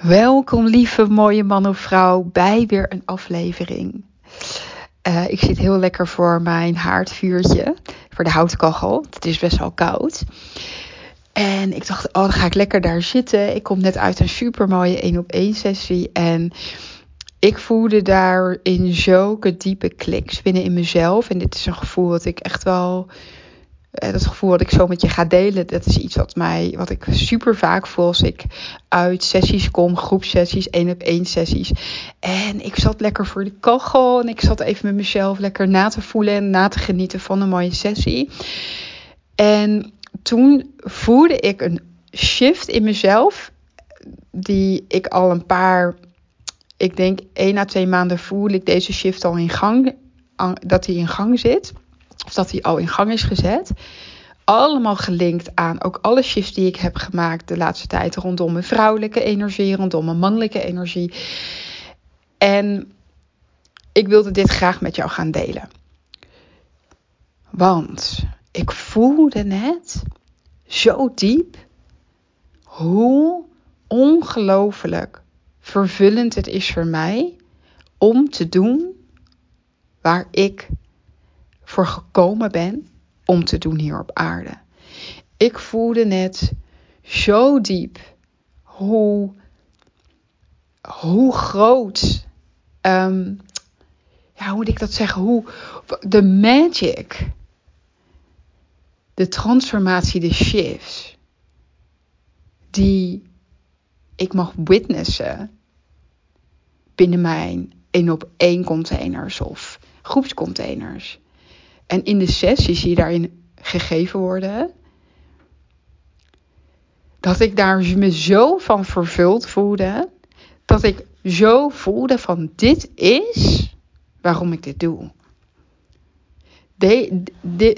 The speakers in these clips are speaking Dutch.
Welkom, lieve mooie man of vrouw, bij weer een aflevering. Uh, ik zit heel lekker voor mijn haardvuurtje, voor de houtkachel. Het is best wel koud. En ik dacht, oh, dan ga ik lekker daar zitten. Ik kom net uit een super mooie 1 op 1 sessie. En ik voelde daarin zulke diepe kliks binnen in mezelf. En dit is een gevoel dat ik echt wel dat gevoel wat ik zo met je ga delen, dat is iets wat, mij, wat ik super vaak voel als ik uit sessies kom, groepsessies, één op één sessies. En ik zat lekker voor de kachel en ik zat even met mezelf lekker na te voelen en na te genieten van een mooie sessie. En toen voelde ik een shift in mezelf, die ik al een paar, ik denk één à twee maanden voel ik deze shift al in gang, dat die in gang zit of dat die al in gang is gezet. Allemaal gelinkt aan ook alle shifts die ik heb gemaakt de laatste tijd rondom mijn vrouwelijke energie, rondom mijn mannelijke energie. En ik wilde dit graag met jou gaan delen. Want ik voelde net zo diep hoe ongelooflijk vervullend het is voor mij om te doen waar ik voor gekomen ben om te doen hier op aarde. Ik voelde net zo diep hoe, hoe groot, um, ja, hoe moet ik dat zeggen? Hoe de magic, de transformatie, de shifts, die ik mag witnessen binnen mijn één op één containers of groepscontainers. En in de sessies die daarin gegeven worden, dat ik daar me zo van vervuld voelde, dat ik zo voelde van dit is waarom ik dit doe.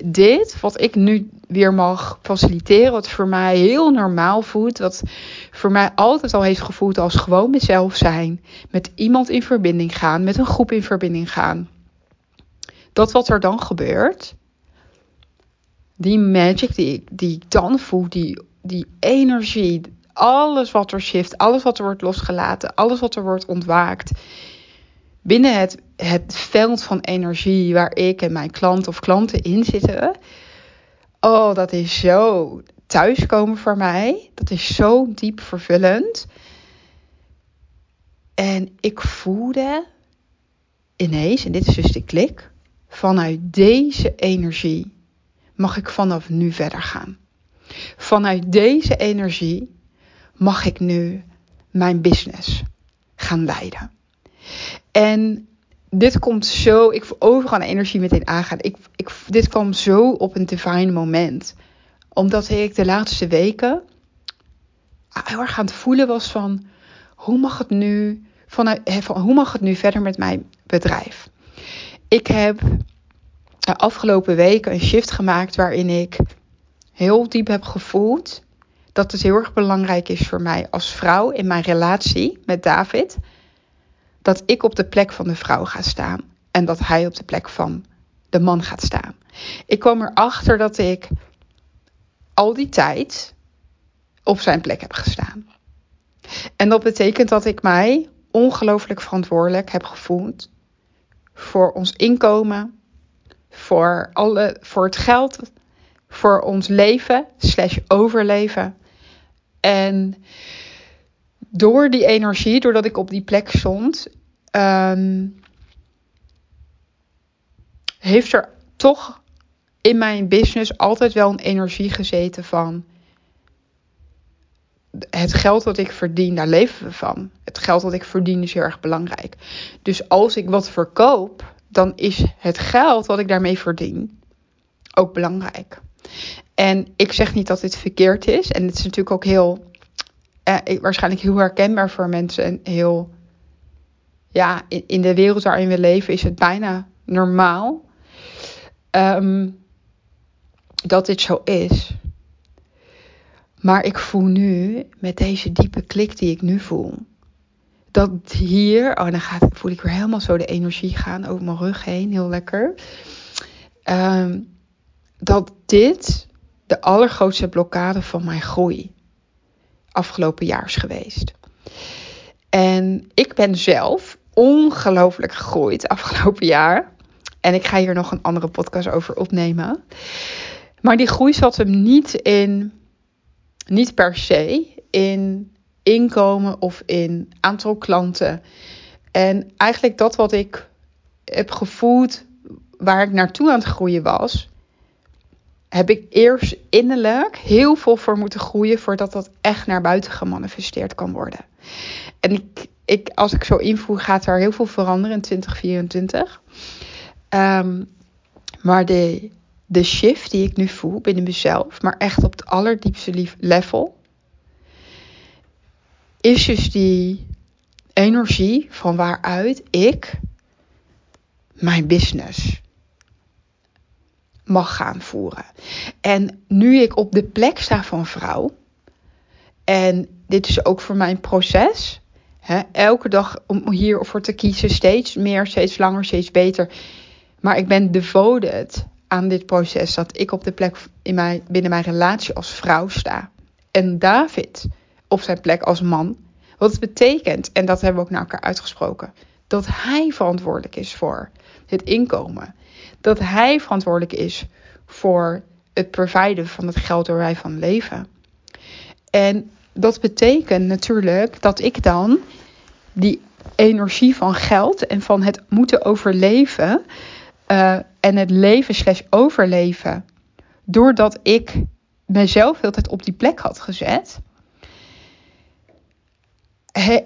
Dit, wat ik nu weer mag faciliteren, wat voor mij heel normaal voelt, wat voor mij altijd al heeft gevoeld als gewoon mezelf zijn, met iemand in verbinding gaan, met een groep in verbinding gaan dat wat er dan gebeurt, die magic die ik, die ik dan voel, die, die energie, alles wat er shift, alles wat er wordt losgelaten, alles wat er wordt ontwaakt. Binnen het, het veld van energie waar ik en mijn klant of klanten in zitten. Oh, dat is zo thuiskomen voor mij. Dat is zo diep vervullend. En ik voelde ineens, en dit is dus de klik, vanuit deze energie mag ik vanaf nu verder gaan. Vanuit deze energie mag ik nu mijn business gaan leiden. En dit komt zo, ik voel overal energie meteen aangaan. Ik, dit kwam zo op een divine moment. Omdat ik de laatste weken heel erg aan het voelen was van hoe mag het nu, vanuit, van, hoe mag het nu verder met mijn bedrijf? Ik heb de afgelopen weken een shift gemaakt waarin ik heel diep heb gevoeld dat het heel erg belangrijk is voor mij als vrouw in mijn relatie met David. Dat ik op de plek van de vrouw ga staan en dat hij op de plek van de man gaat staan. Ik kwam erachter dat ik al die tijd op zijn plek heb gestaan. En dat betekent dat ik mij ongelooflijk verantwoordelijk heb gevoeld voor ons inkomen, voor, alle, voor het geld, voor ons leven, slash overleven. En door die energie, doordat ik op die plek stond, ehm, heeft er toch in mijn business altijd wel een energie gezeten van het geld dat ik verdien, daar leven we van. Het geld dat ik verdien is heel erg belangrijk. Dus als ik wat verkoop, dan is het geld wat ik daarmee verdien ook belangrijk. En ik zeg niet dat dit verkeerd is. En het is natuurlijk ook heel, eh, waarschijnlijk heel herkenbaar voor mensen. En heel, ja, in, de wereld waarin we leven is het bijna normaal um, dat dit zo is. Maar ik voel nu, met deze diepe klik die ik nu voel, dat hier, oh dan gaat, voel ik weer helemaal zo de energie gaan over mijn rug heen, heel lekker. Ehm, dat dit de allergrootste blokkade van mijn groei afgelopen jaar is geweest. En ik ben zelf ongelooflijk gegroeid afgelopen jaar. En ik ga hier nog een andere podcast over opnemen. Maar die groei zat hem niet in, niet per se in inkomen of in aantal klanten. En eigenlijk dat wat ik heb gevoeld, waar ik naartoe aan het groeien was, heb ik eerst innerlijk heel veel voor moeten groeien voordat dat echt naar buiten gemanifesteerd kan worden. En ik, ik, als ik zo invoer, gaat er heel veel veranderen in 2024. Um, maar de, de shift die ik nu voel binnen mezelf, maar echt op het allerdiepste level, is dus die energie van waaruit ik mijn business mag gaan voeren. En nu ik op de plek sta van vrouw, en dit is ook voor mijn proces, elke dag om hier voor te kiezen, steeds meer, steeds langer, steeds beter. Maar ik ben devoted aan dit proces dat ik op de plek in mijn, binnen mijn relatie als vrouw sta. En David op zijn plek als man. Wat het betekent, en dat hebben we ook naar elkaar uitgesproken, dat hij verantwoordelijk is voor het inkomen. Dat hij verantwoordelijk is voor het providen van het geld waar wij van leven. En dat betekent natuurlijk dat ik dan die energie van geld en van het moeten overleven uh, en het leven slash overleven, doordat ik mezelf altijd op die plek had gezet,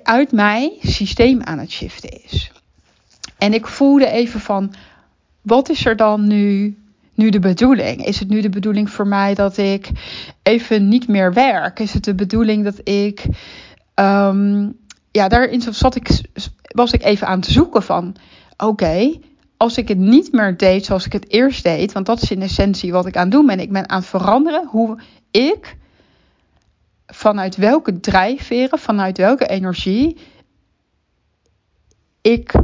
uit mijn systeem aan het shiften is. En ik voelde even van, wat is er dan nu, nu de bedoeling? Is het nu de bedoeling voor mij dat ik even niet meer werk? Is het de bedoeling dat ik, um, ja, daarin zat ik, was ik even aan het zoeken van, oké, als ik het niet meer deed zoals ik het eerst deed, want dat is in essentie wat ik aan het doen ben. Ik ben aan het veranderen hoe ik vanuit welke drijfveren, vanuit welke energie ik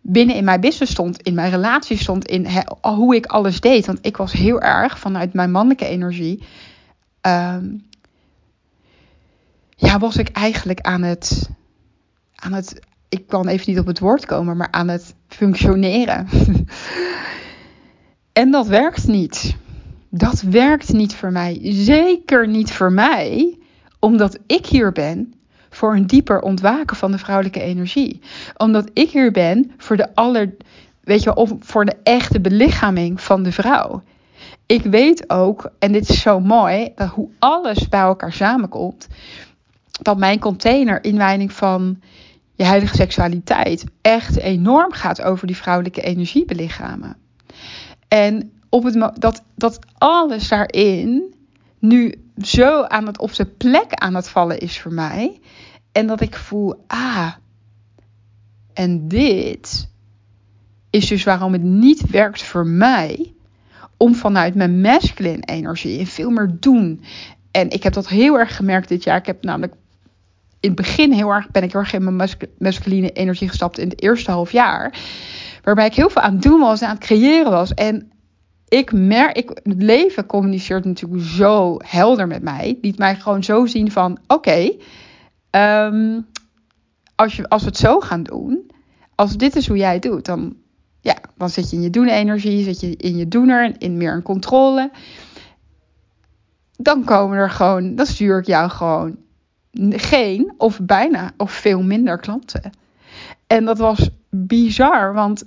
binnen in mijn business stond, in mijn relatie stond, in hoe ik alles deed. Want ik was heel erg vanuit mijn mannelijke energie. Ehm, ja, was ik eigenlijk aan het, aan het ik kan even niet op het woord komen, maar aan het functioneren. en dat werkt niet. Dat werkt niet voor mij. Zeker niet voor mij, omdat ik hier ben voor een dieper ontwaken van de vrouwelijke energie. Omdat ik hier ben voor de aller, weet je, voor de echte belichaming van de vrouw. Ik weet ook, en dit is zo mooi, dat hoe alles bij elkaar samenkomt, dat mijn container inwijding van je huidige seksualiteit echt enorm gaat over die vrouwelijke energiebelichamen. En op het, dat, dat alles daarin nu zo aan het, op zijn plek aan het vallen is voor mij. En dat ik voel, ah, en dit is dus waarom het niet werkt voor mij om vanuit mijn masculine energie en veel meer doen. En ik heb dat heel erg gemerkt dit jaar. Ik heb namelijk in het begin heel erg ben ik heel erg in mijn masculine energie gestapt in het eerste half jaar. Waarbij ik heel veel aan het doen was en aan het creëren was. En ik merk, ik, het leven communiceert natuurlijk zo helder met mij. Liet mij gewoon zo zien van, oké, ehm, als, je, als we het zo gaan doen, als dit is hoe jij doet, dan, ja, dan zit je in je doen-energie, zit je in je doener, in meer een controle. Dan komen er gewoon, dan stuur ik jou gewoon geen of bijna of veel minder klanten. En dat was bizar, want,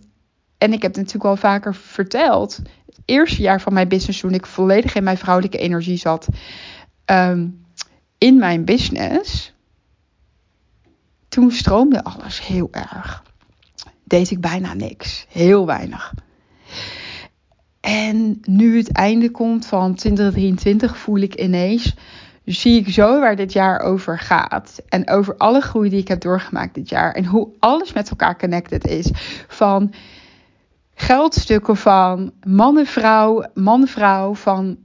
en ik heb het natuurlijk al vaker verteld, het eerste jaar van mijn business, toen ik volledig in mijn vrouwelijke energie zat, ehm, in mijn business, toen stroomde alles heel erg. Deed ik bijna niks, heel weinig. En nu het einde komt van 2023 voel ik ineens zie ik zo waar dit jaar over gaat. En over alle groei die ik heb doorgemaakt dit jaar. En hoe alles met elkaar connected is. Van geldstukken van man-vrouw, man-vrouw, van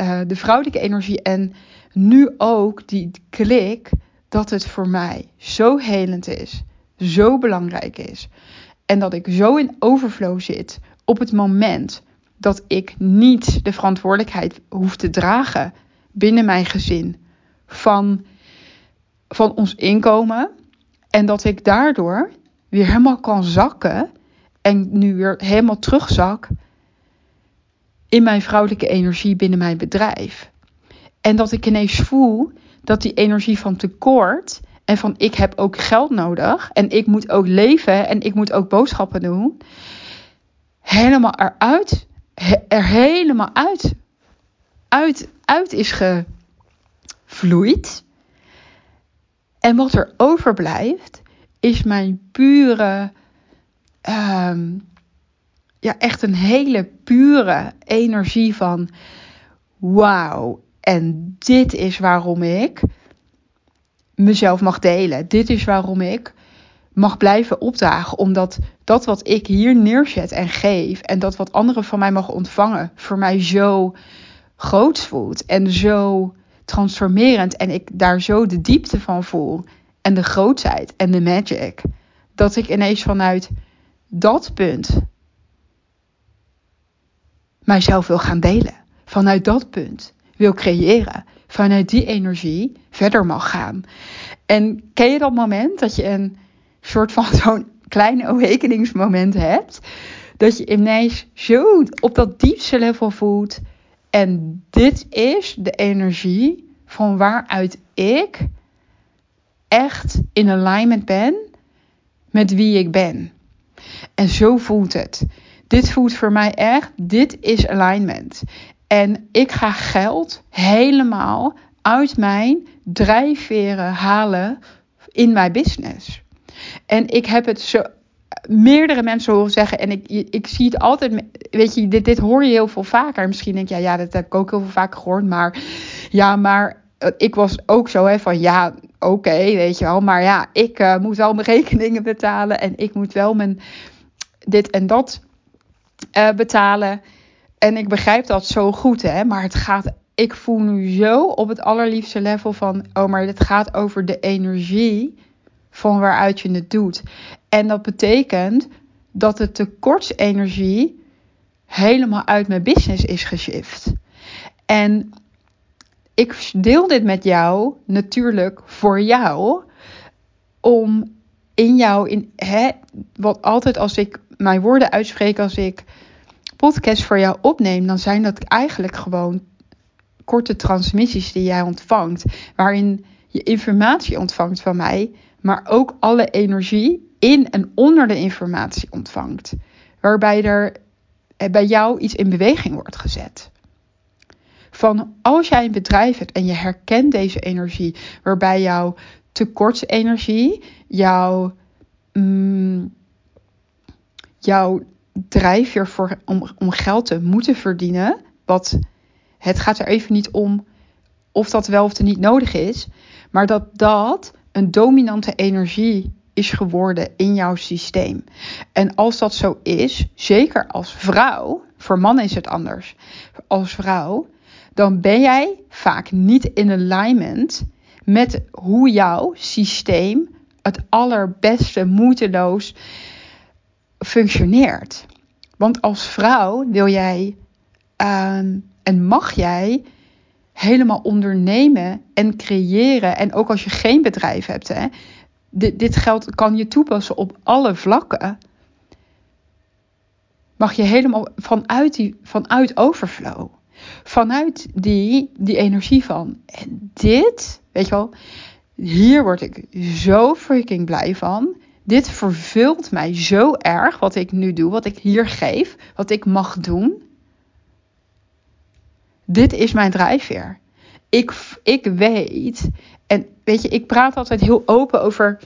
uh, de vrouwelijke energie. En nu ook die klik dat het voor mij zo helend is. Zo belangrijk is. En dat ik zo in overflow zit op het moment dat ik niet de verantwoordelijkheid hoef te dragen binnen mijn gezin van, van ons inkomen. En dat ik daardoor weer helemaal kan zakken en nu weer helemaal terugzak in mijn vrouwelijke energie binnen mijn bedrijf. En dat ik ineens voel dat die energie van tekort en van ik heb ook geld nodig en ik moet ook leven en ik moet ook boodschappen doen, helemaal eruit, er helemaal uit, uit, uit is gevloeid. En wat er overblijft, is mijn pure, ehm, ja, echt een hele pure energie van wauw. En dit is waarom ik mezelf mag delen. Dit is waarom ik mag blijven opdagen. Omdat dat wat ik hier neerzet en geef en dat wat anderen van mij mogen ontvangen, voor mij zo groot voelt en zo transformerend. En ik daar zo de diepte van voel en de grootheid en de magic. Dat ik ineens vanuit dat punt mijzelf wil gaan delen. Vanuit dat punt wil creëren. Vanuit die energie verder mag gaan. En ken je dat moment dat je een soort van zo'n klein awakeningsmoment hebt? Dat je ineens zo op dat diepste level voelt. En dit is de energie van waaruit ik echt in alignment ben met wie ik ben. En zo voelt het. Dit voelt voor mij echt, dit is alignment. En ik ga geld helemaal uit mijn drijfveren halen in mijn business. En ik heb het zo meerdere mensen horen zeggen. En ik, ik zie het altijd. Weet je, dit, dit hoor je heel veel vaker. Misschien denk je, ja, ja, dat heb ik ook heel veel vaker gehoord. Maar ja, maar eh, ik was ook zo hè, van ja, oké, weet je wel. Maar ja, ik uh, moet wel mijn rekeningen betalen. En ik moet wel mijn dit en dat uh, betalen. En ik begrijp dat zo goed, hè. Maar het gaat, ik voel nu zo op het allerliefste level van... Oh, maar het gaat over de energie van waaruit je het doet. En dat betekent dat de tekortsenergie helemaal uit mijn business is geshift. En ik deel dit met jou natuurlijk voor jou. Om in jou, in, hè, wat altijd als ik mijn woorden uitspreek, als ik podcast voor jou opneem, dan zijn dat eigenlijk gewoon korte transmissies die jij ontvangt. Waarin je informatie ontvangt van mij, maar ook alle energie in en onder de informatie ontvangt. Waarbij er eh, bij jou iets in beweging wordt gezet. Van als jij een bedrijf hebt en je herkent deze energie, waarbij jouw tekortsenergie, jouw, mm, jouw drijfveer voor, om, om geld te moeten verdienen. Wat het gaat er even niet om of dat wel of niet nodig is. Maar dat dat een dominante energie is geworden in jouw systeem. En als dat zo is, zeker als vrouw, voor mannen is het anders. Als vrouw, dan ben jij vaak niet in alignment met hoe jouw systeem het allerbeste moeiteloos functioneert. Want als vrouw wil jij ehm, en mag jij helemaal ondernemen en creëren. En ook als je geen bedrijf hebt, hè, dit, dit geld kan je toepassen op alle vlakken. Mag je helemaal vanuit, die, vanuit overflow. Vanuit die, die energie van. En dit, weet je wel, hier word ik zo freaking blij van. Dit vervult mij zo erg wat ik nu doe, wat ik hier geef, wat ik mag doen. Dit is mijn drijfveer. Ik, ik weet, en weet je, ik praat altijd heel open over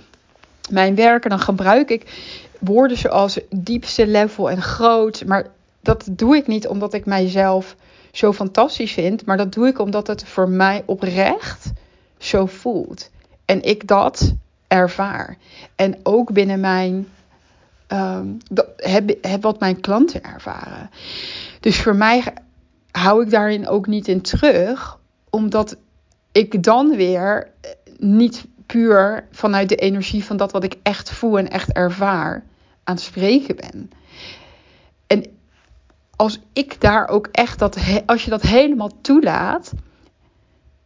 mijn werk. En dan gebruik ik woorden zoals diepste level en groot. Maar dat doe ik niet omdat ik mijzelf zo fantastisch vind. Maar dat doe ik omdat het voor mij oprecht zo voelt. En ik dat ervaar. En ook binnen mijn. Um, heb, heb wat mijn klanten ervaren. Dus voor mij hou ik daarin ook niet in terug, omdat ik dan weer niet puur vanuit de energie van dat wat ik echt voel en echt ervaar aan het spreken ben. En als ik daar ook echt dat, als je dat helemaal toelaat,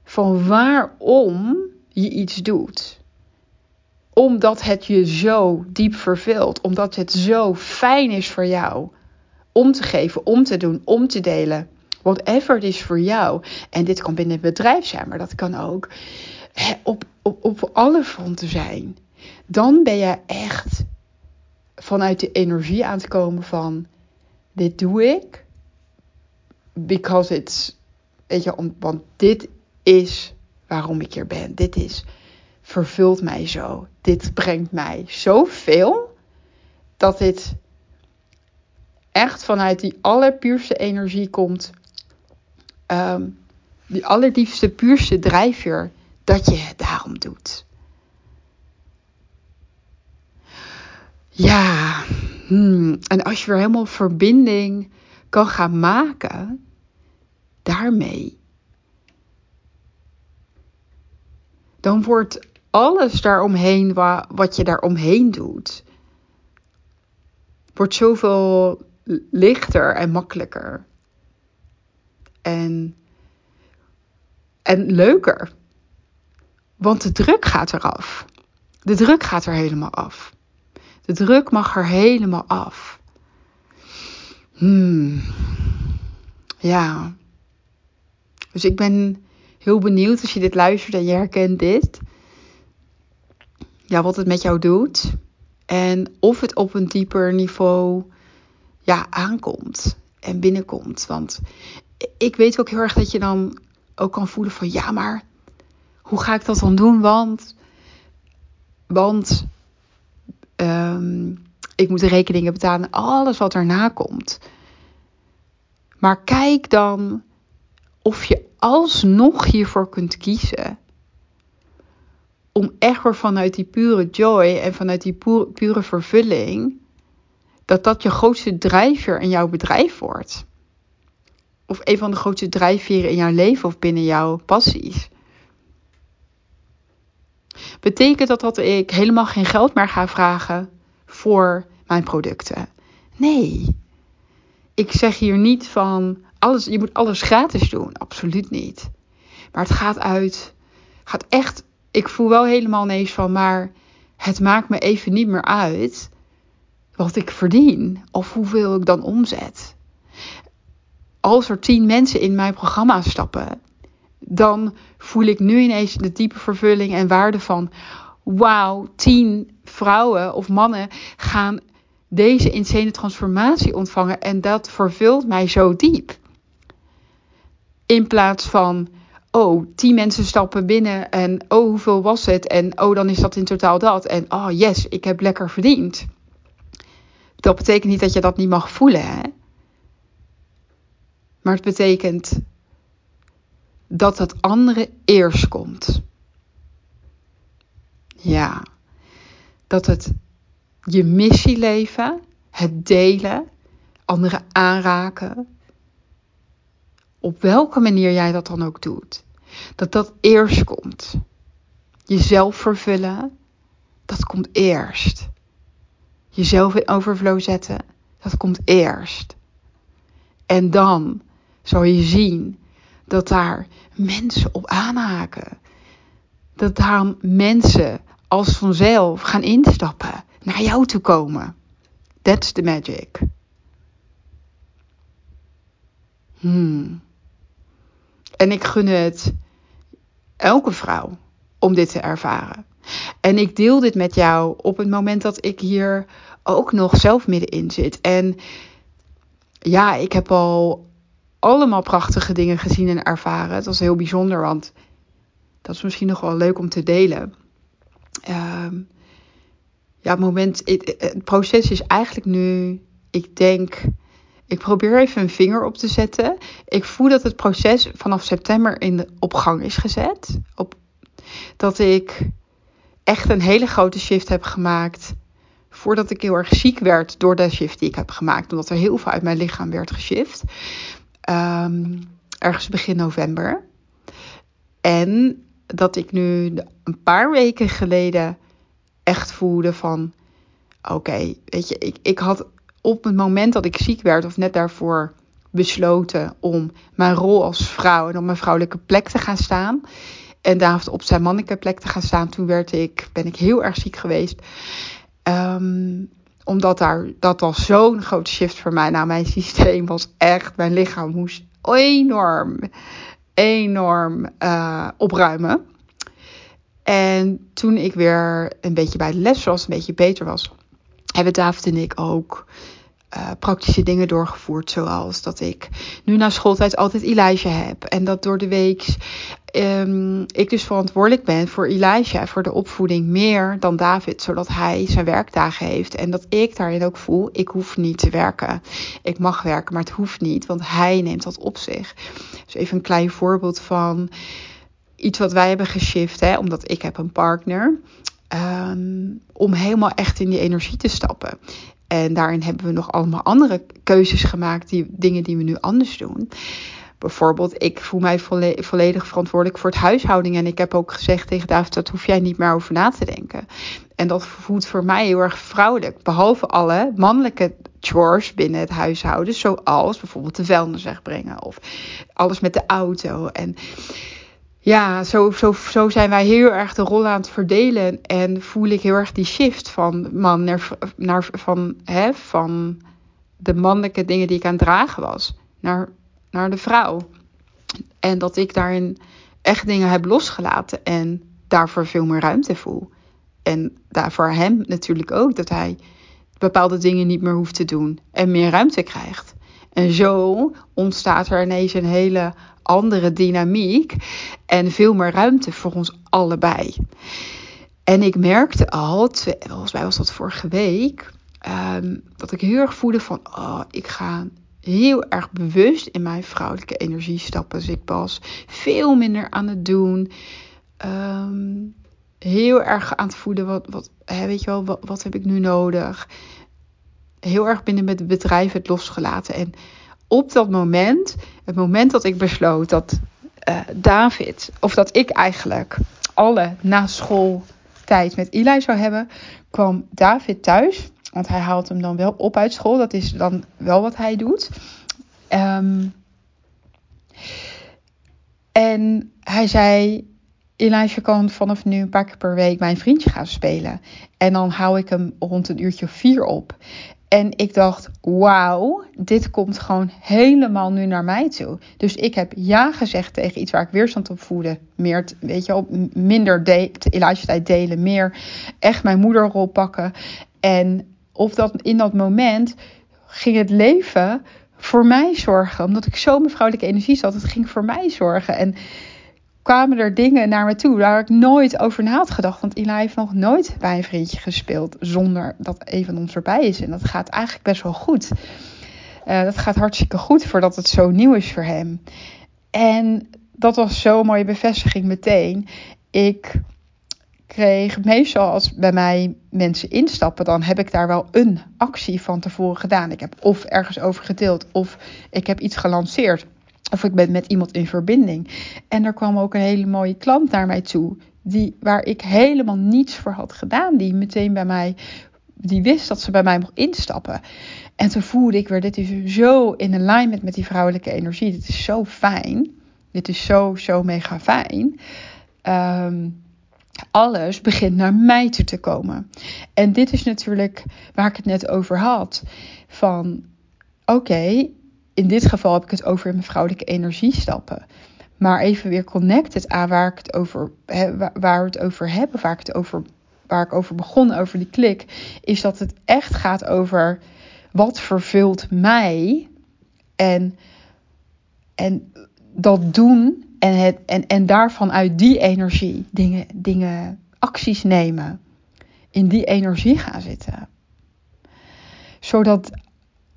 van waarom je iets doet Omdat het je zo diep verveelt. Omdat het zo fijn is voor jou. Om te geven, om te doen, om te delen. Whatever het is voor jou. En dit kan binnen het bedrijf zijn, maar dat kan ook op, op, op alle fronten zijn. Dan ben je echt vanuit de energie aan het komen van dit doe ik. Because it's, weet je, want dit is waarom ik hier ben. Dit is, vervult mij zo. Dit brengt mij zoveel dat dit echt vanuit die allerpuurste energie komt. Um, die allerdiefste, puurste drijfveer dat je het daarom doet. Ja, hmm. en als je weer helemaal verbinding kan gaan maken daarmee, dan wordt alles daaromheen wat je daaromheen doet, wordt zoveel lichter en makkelijker. En, en leuker. Want de druk gaat eraf. De druk gaat er helemaal af. De druk mag er helemaal af. Hmm. Ja. Dus ik ben heel benieuwd als je dit luistert en je herkent dit. Ja, wat het met jou doet. En of het op een dieper niveau ja, aankomt en binnenkomt. Want ik weet ook heel erg dat je dan ook kan voelen van ja, maar hoe ga ik dat dan doen? Want, want um, ik moet de rekeningen betalen, alles wat erna komt. Maar kijk dan of je alsnog hiervoor kunt kiezen. Om echt weer vanuit die pure joy en vanuit die pure, pure vervulling, dat dat je grootste drijfveer in jouw bedrijf wordt. Of een van de grootste drijfveren in jouw leven of binnen jouw passies. Betekent dat dat ik helemaal geen geld meer ga vragen voor mijn producten? Nee. Ik zeg hier niet van alles, je moet alles gratis doen. Absoluut niet. Maar het gaat uit, gaat echt, ik voel wel helemaal ineens van, maar het maakt me even niet meer uit wat ik verdien of hoeveel ik dan omzet. Als er tien mensen in mijn programma stappen, dan voel ik nu ineens de diepe vervulling en waarde van: wauw, tien vrouwen of mannen gaan deze insane transformatie ontvangen en dat vervult mij zo diep. In plaats van, oh, tien mensen stappen binnen en oh, hoeveel was het? En oh, dan is dat in totaal dat. En oh, yes, ik heb lekker verdiend. Dat betekent niet dat je dat niet mag voelen, hè? Maar het betekent dat het andere eerst komt. Ja, dat het je missie leven, het delen, anderen aanraken, op welke manier jij dat dan ook doet, dat dat eerst komt. Jezelf vervullen, dat komt eerst. Jezelf in overflow zetten, dat komt eerst. En dan zal je zien dat daar mensen op aanhaken. Dat daar mensen als vanzelf gaan instappen, naar jou toe komen. That's the magic. Hmm. En ik gun het elke vrouw om dit te ervaren. En ik deel dit met jou op het moment dat ik hier ook nog zelf middenin zit. En ja, ik heb al allemaal prachtige dingen gezien en ervaren. Het was heel bijzonder, want dat is misschien nog wel leuk om te delen. Uh, ja, het moment, het, proces is eigenlijk nu, ik denk, ik probeer even een vinger op te zetten. Ik voel dat het proces vanaf september in de, op gang is gezet. Op, dat ik echt een hele grote shift heb gemaakt voordat ik heel erg ziek werd door de shift die ik heb gemaakt. Omdat er heel veel uit mijn lichaam werd geshift. Um, ergens begin november. En dat ik nu een paar weken geleden echt voelde van... Oké, weet je, ik, ik had op het moment dat ik ziek werd of net daarvoor besloten om mijn rol als vrouw en op mijn vrouwelijke plek te gaan staan. en David op zijn mannelijke plek te gaan staan. Toen werd ik, ben ik heel erg ziek geweest. Ehm, omdat daar, dat was zo'n grote shift voor mij. Nou, mijn systeem was echt, mijn lichaam moest enorm, enorm uh, opruimen. En toen ik weer een beetje bij de les was, een beetje beter was, hebben David en ik ook uh, praktische dingen doorgevoerd. Zoals dat ik nu na schooltijd altijd Elijah heb. En dat door de week um, ik dus verantwoordelijk ben voor Elijah, voor de opvoeding, meer dan David. Zodat hij zijn werkdagen heeft. En dat ik daarin ook voel, ik hoef niet te werken. Ik mag werken, maar het hoeft niet, want hij neemt dat op zich. Dus even een klein voorbeeld van iets wat wij hebben geshift, hè, omdat ik heb een partner. Um, om helemaal echt in die energie te stappen. En daarin hebben we nog allemaal andere keuzes gemaakt, die dingen die we nu anders doen. Bijvoorbeeld, ik voel mij volledig verantwoordelijk voor het huishouding. En ik heb ook gezegd tegen David, dat hoef jij niet meer over na te denken. En dat voelt voor mij heel erg vrouwelijk. Behalve alle mannelijke chores binnen het huishouden. Zoals bijvoorbeeld de vuilnis wegbrengen. Of alles met de auto. En ja, zo, zo, zo zijn wij heel erg de rol aan het verdelen. En voel ik heel erg die shift van man naar, naar van, hè, van de mannelijke dingen die ik aan het dragen was. Naar, naar de vrouw. En dat ik daarin echt dingen heb losgelaten. En daarvoor veel meer ruimte voel. En daarvoor hem natuurlijk ook. Dat hij bepaalde dingen niet meer hoeft te doen. En meer ruimte krijgt. En zo ontstaat er ineens een hele andere dynamiek en veel meer ruimte voor ons allebei. En ik merkte al, volgens mij was dat vorige week, um, dat ik heel erg voelde van, oh, ik ga heel erg bewust in mijn vrouwelijke energie stappen. Dus ik was veel minder aan het doen. Um, heel erg aan het voelen, wat, wat, hè, weet je wel, wat, heb ik nu nodig? Heel erg binnen met het bedrijf het losgelaten. En op dat moment, het moment dat ik besloot dat uh, David, of dat ik eigenlijk alle na schooltijd met Eli zou hebben, kwam David thuis. Want hij haalt hem dan wel op uit school. Dat is dan wel wat hij doet. Um, en hij zei: Elijah kan vanaf nu een paar keer per week mijn vriendje gaan spelen. En dan hou ik hem rond een uurtje of vier op. En ik dacht, wauw, dit komt gewoon helemaal nu naar mij toe. Dus ik heb ja gezegd tegen iets waar ik weerstand op voelde. Meer, weet je, op minder de, tijd delen, meer echt mijn moederrol pakken. En op dat, in dat moment ging het leven voor mij zorgen. Omdat ik zo mijn vrouwelijke energie zat, het ging voor mij zorgen. En kwamen er dingen naar me toe waar ik nooit over na had gedacht. Want Eli heeft nog nooit bij een vriendje gespeeld zonder dat een van ons erbij is. En dat gaat eigenlijk best wel goed. Uh, dat gaat hartstikke goed voordat het zo nieuw is voor hem. En dat was zo'n mooie bevestiging meteen. Ik kreeg meestal als bij mij mensen instappen, dan heb ik daar wel een actie van tevoren gedaan. Ik heb of ergens over gedeeld of ik heb iets gelanceerd. Of ik ben met iemand in verbinding. En er kwam ook een hele mooie klant naar mij toe. Die, waar ik helemaal niets voor had gedaan. Die meteen bij mij. Die wist dat ze bij mij mocht instappen. En toen voelde ik weer: dit is zo in alignment met die vrouwelijke energie. Dit is zo fijn. Dit is zo, zo mega fijn. Um, alles begint naar mij toe te komen. En dit is natuurlijk waar ik het net over had. Van oké, in dit geval heb ik het over mijn vrouwelijke energie stappen. Maar even weer connected aan waar ik het over, waar we het over hebben, waar ik het over, waar ik over begon, over die klik, is dat het echt gaat over wat vervult mij en, en dat doen en, het, en, en daarvan uit die energie dingen, dingen, acties nemen, in die energie gaan zitten. Zodat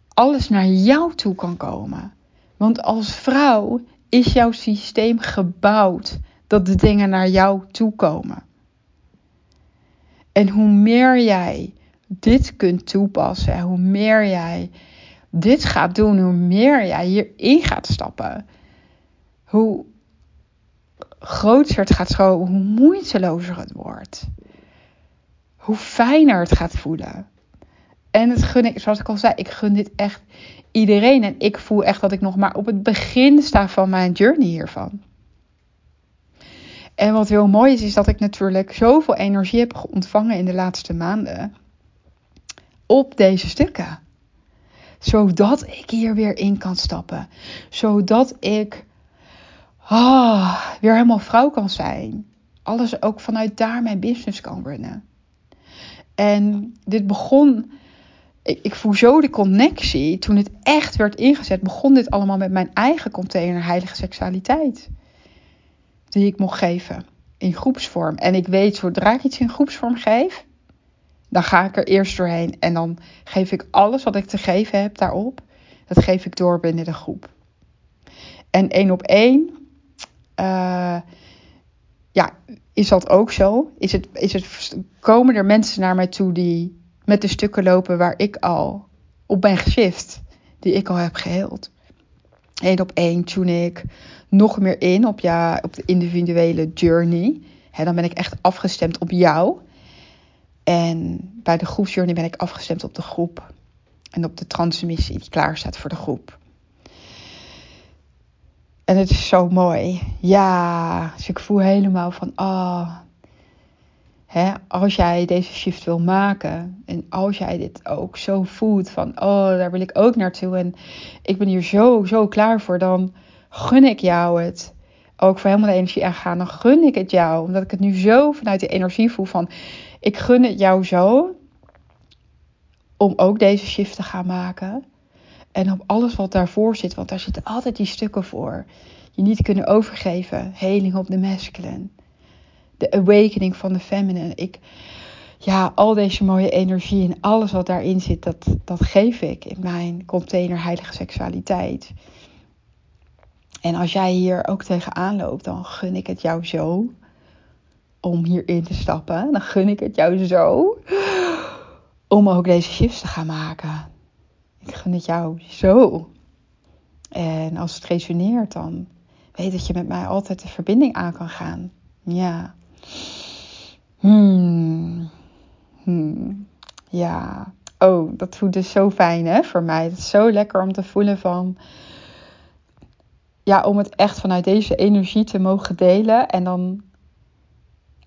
alles naar jou toe kan komen. Want als vrouw is jouw systeem gebouwd dat de dingen naar jou toe komen. En hoe meer jij dit kunt toepassen, hoe meer jij dit gaat doen, hoe meer jij hierin gaat stappen, hoe groter het gaat schoon, hoe moeitelozer het wordt. Hoe fijner het gaat voelen. En het gun ik, zoals ik al zei, ik gun dit echt iedereen. En ik voel echt dat ik nog maar op het begin sta van mijn journey hiervan. En wat heel mooi is, is dat ik natuurlijk zoveel energie heb ontvangen in de laatste maanden op deze stukken. Zodat ik hier weer in kan stappen. Zodat ik ah, weer helemaal vrouw kan zijn. Alles ook vanuit daar mijn business kan runnen. En dit begon, ik, ik voel zo de connectie. Toen het echt werd ingezet, begon dit allemaal met mijn eigen container heilige seksualiteit. Die ik mocht geven in groepsvorm. En ik weet, zodra ik iets in groepsvorm geef, dan ga ik er eerst doorheen. En dan geef ik alles wat ik te geven heb daarop. Dat geef ik door binnen de groep. En één op één. Uh, ja, is dat ook zo? Is het, is het, komen er mensen naar mij toe die met de stukken lopen waar ik al op ben geshift, die ik al heb geheeld? Eén op één tune ik nog meer in op, ja, op de individuele journey. He, dan ben ik echt afgestemd op jou. En bij de groepsjourney ben ik afgestemd op de groep. En op de transmissie die klaar staat voor de groep. En het is zo mooi. Ja, dus ik voel helemaal van, oh, hè, als jij deze shift wil maken en als jij dit ook zo voelt van, oh, daar wil ik ook naartoe en ik ben hier zo, zo klaar voor, dan gun ik jou het. Ook voor helemaal de energie aangaan, dan gun ik het jou. Omdat ik het nu zo vanuit de energie voel van, ik gun het jou zo om ook deze shift te gaan maken. En op alles wat daarvoor zit, want daar zitten altijd die stukken voor. Je niet kunnen overgeven. Heling op de masculine. De awakening van de feminine. Ik, ja, al deze mooie energie en alles wat daarin zit, dat, dat geef ik in mijn container heilige seksualiteit. En als jij hier ook tegenaan loopt, dan gun ik het jou zo om hierin te stappen. Dan gun ik het jou zo om ook deze shifts te gaan maken. Ik gun het jou zo. En als het resoneert, dan weet dat je met mij altijd de verbinding aan kan gaan. Ja. Hmm. Hmm. Ja. Oh, dat voelt dus zo fijn hè voor mij. Het is zo lekker om te voelen van. Ja, om het echt vanuit deze energie te mogen delen. En dan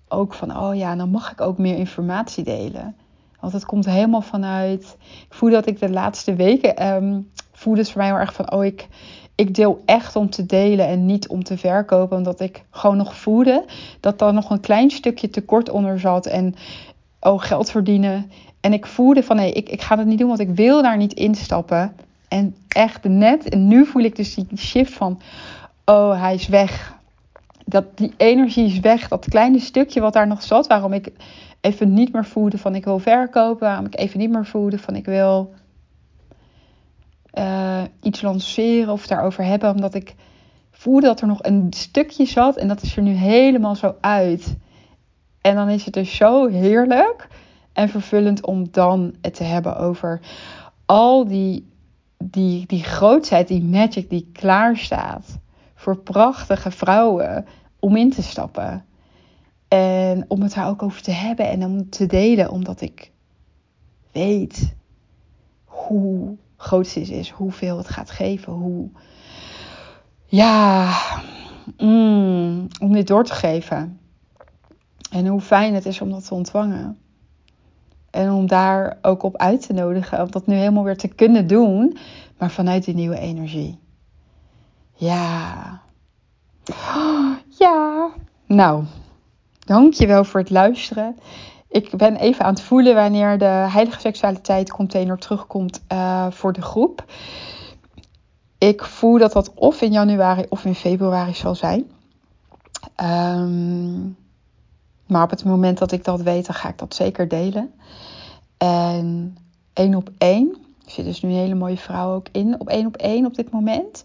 ook van, oh ja, dan mag ik ook meer informatie delen. Want het komt helemaal vanuit. Ik voel dat ik de laatste weken. Um, voelde het voor mij heel erg van. Oh, ik, ik deel echt om te delen en niet om te verkopen. Omdat ik gewoon nog voelde dat er nog een klein stukje tekort onder zat. En oh, geld verdienen. En ik voelde van nee, ik, ik ga dat niet doen, want ik wil daar niet instappen. En echt net, en nu voel ik dus die shift van, oh, hij is weg. Dat die energie is weg. Dat kleine stukje wat daar nog zat, waarom ik even niet meer voelde van ik wil verkopen. Waarom ik even niet meer voelde van ik wil uh, iets lanceren of daarover hebben. Omdat ik voelde dat er nog een stukje zat en dat is er nu helemaal zo uit. En dan is het dus zo heerlijk en vervullend om dan het te hebben over al die, die, die grootheid, die magic die klaar staat voor prachtige vrouwen om in te stappen. En om het daar ook over te hebben en om te delen, omdat ik weet hoe groot het is, hoeveel het gaat geven, hoe. Ja, mm, om dit door te geven. En hoe fijn het is om dat te ontvangen. En om daar ook op uit te nodigen, om dat nu helemaal weer te kunnen doen, maar vanuit die nieuwe energie. Ja. Ja. Nou, dankjewel voor het luisteren. Ik ben even aan het voelen wanneer de heilige seksualiteit container terugkomt uh, voor de groep. Ik voel dat dat of in januari of in februari zal zijn. Um, maar op het moment dat ik dat weet, dan ga ik dat zeker delen. En één op één, er zit dus nu een hele mooie vrouw ook in, op één op één op dit moment,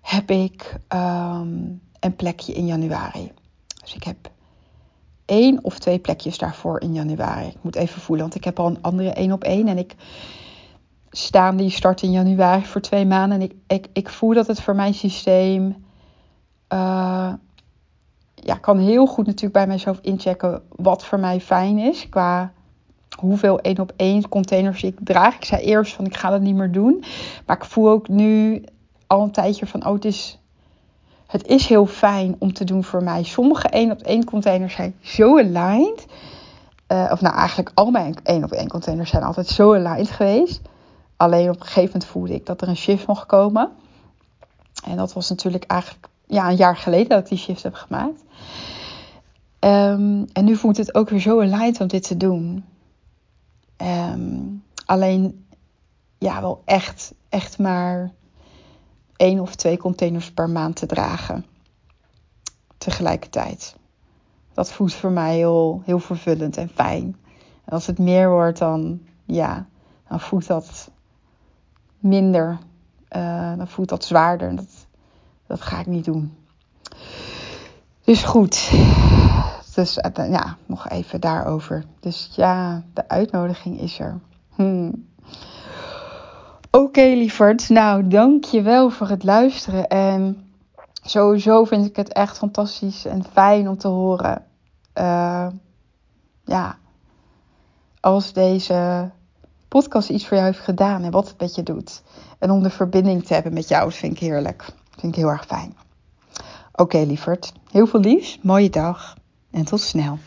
heb ik um, een plekje in januari. Dus ik heb één of twee plekjes daarvoor in januari. Ik moet even voelen, want ik heb al een andere één op één. En ik staan die start in januari voor twee maanden. En ik, ik, ik voel dat het voor mijn systeem. Uh, ja, kan heel goed natuurlijk bij mijzelf inchecken wat voor mij fijn is. Qua hoeveel één op één containers ik draag. Ik zei eerst van ik ga dat niet meer doen. Maar ik voel ook nu al een tijdje van oh, het is het is heel fijn om te doen voor mij. Sommige één op één containers zijn zo aligned. Uh, of nou, eigenlijk al mijn één op één containers zijn altijd zo aligned geweest. Alleen op een gegeven moment voelde ik dat er een shift mocht komen. En dat was natuurlijk eigenlijk ja, een jaar geleden dat ik die shift heb gemaakt. Um, en nu voelt het ook weer zo aligned om dit te doen. Um, alleen, ja, wel echt, echt maar één of twee containers per maand te dragen. Tegelijkertijd. Dat voelt voor mij heel, heel vervullend en fijn. En als het meer wordt, dan, ja, dan voelt dat minder. Uh, dan voelt dat zwaarder. Dat, dat ga ik niet doen. Dus goed. Dus uh, ja, nog even daarover. Dus ja, de uitnodiging is er. Hmm. Oké, okay, lieverd. Nou, dankjewel voor het luisteren. En sowieso vind ik het echt fantastisch en fijn om te horen. Uh, ja, als deze podcast iets voor jou heeft gedaan en wat het met je doet. En om de verbinding te hebben met jou, vind ik heerlijk. Vind ik heel erg fijn. Oké, okay, lieverd. Heel veel liefs. Mooie dag. En tot snel.